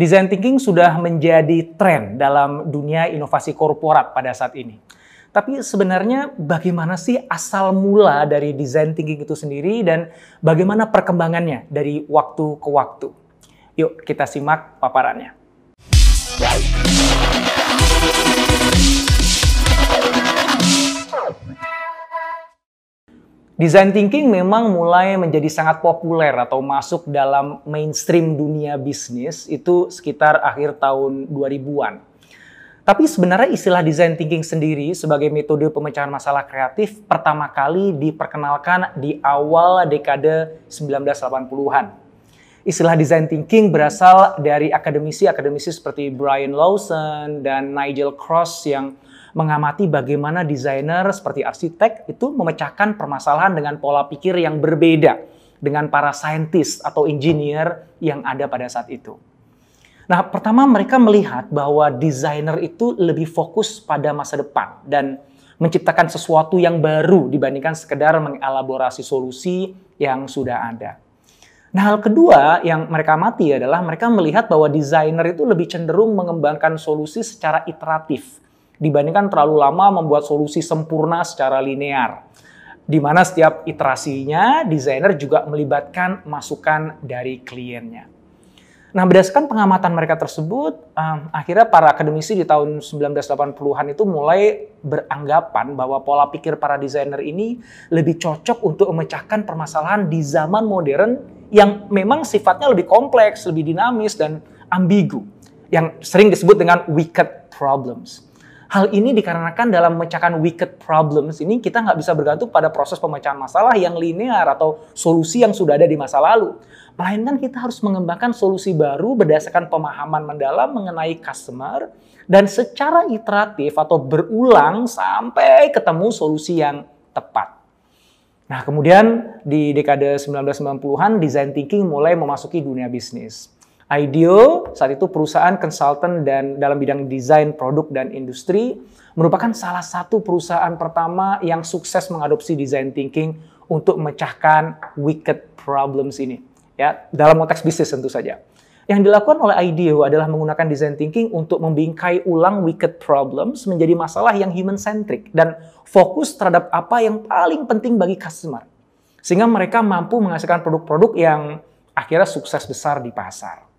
Design thinking sudah menjadi tren dalam dunia inovasi korporat pada saat ini. Tapi sebenarnya bagaimana sih asal mula dari design thinking itu sendiri dan bagaimana perkembangannya dari waktu ke waktu? Yuk kita simak paparannya. Design thinking memang mulai menjadi sangat populer atau masuk dalam mainstream dunia bisnis itu sekitar akhir tahun 2000-an. Tapi sebenarnya istilah design thinking sendiri sebagai metode pemecahan masalah kreatif pertama kali diperkenalkan di awal dekade 1980-an. Istilah design thinking berasal dari akademisi-akademisi seperti Brian Lawson dan Nigel Cross yang mengamati bagaimana desainer seperti arsitek itu memecahkan permasalahan dengan pola pikir yang berbeda dengan para saintis atau engineer yang ada pada saat itu. Nah, pertama mereka melihat bahwa desainer itu lebih fokus pada masa depan dan menciptakan sesuatu yang baru dibandingkan sekedar mengelaborasi solusi yang sudah ada. Nah, hal kedua yang mereka amati adalah mereka melihat bahwa desainer itu lebih cenderung mengembangkan solusi secara iteratif dibandingkan terlalu lama membuat solusi sempurna secara linear. Di mana setiap iterasinya desainer juga melibatkan masukan dari kliennya. Nah, berdasarkan pengamatan mereka tersebut, um, akhirnya para akademisi di tahun 1980-an itu mulai beranggapan bahwa pola pikir para desainer ini lebih cocok untuk memecahkan permasalahan di zaman modern yang memang sifatnya lebih kompleks, lebih dinamis, dan ambigu, yang sering disebut dengan wicked problems. Hal ini dikarenakan dalam memecahkan wicked problems ini kita nggak bisa bergantung pada proses pemecahan masalah yang linear atau solusi yang sudah ada di masa lalu. Melainkan kita harus mengembangkan solusi baru berdasarkan pemahaman mendalam mengenai customer dan secara iteratif atau berulang sampai ketemu solusi yang tepat. Nah, kemudian di dekade 1990-an design thinking mulai memasuki dunia bisnis. IDEO saat itu perusahaan konsultan dan dalam bidang desain produk dan industri merupakan salah satu perusahaan pertama yang sukses mengadopsi design thinking untuk memecahkan wicked problems ini ya dalam konteks bisnis tentu saja. Yang dilakukan oleh IDEO adalah menggunakan design thinking untuk membingkai ulang wicked problems menjadi masalah yang human centric dan fokus terhadap apa yang paling penting bagi customer. Sehingga mereka mampu menghasilkan produk-produk yang akhirnya sukses besar di pasar.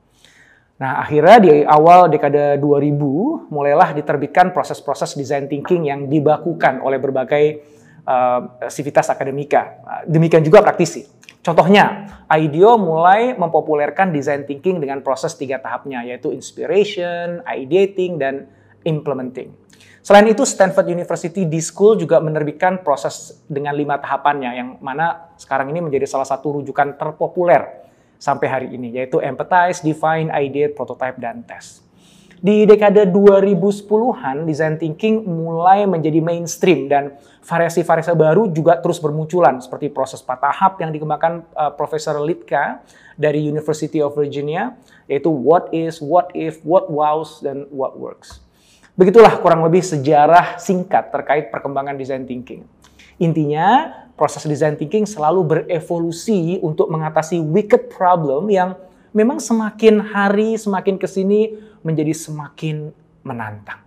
Nah, akhirnya di awal dekade 2000 mulailah diterbitkan proses-proses design thinking yang dibakukan oleh berbagai uh, sivitas akademika. Demikian juga praktisi. Contohnya, IDEO mulai mempopulerkan design thinking dengan proses tiga tahapnya, yaitu inspiration, ideating, dan implementing. Selain itu, Stanford University D-School juga menerbitkan proses dengan lima tahapannya, yang mana sekarang ini menjadi salah satu rujukan terpopuler sampai hari ini, yaitu empathize, define, ideate, prototype, dan test. Di dekade 2010-an, design thinking mulai menjadi mainstream dan variasi-variasi baru juga terus bermunculan seperti proses empat tahap yang dikembangkan uh, Profesor Litka dari University of Virginia, yaitu what is, what if, what wows, dan what works. Begitulah kurang lebih sejarah singkat terkait perkembangan design thinking. Intinya, proses design thinking selalu berevolusi untuk mengatasi wicked problem yang memang semakin hari semakin ke sini menjadi semakin menantang.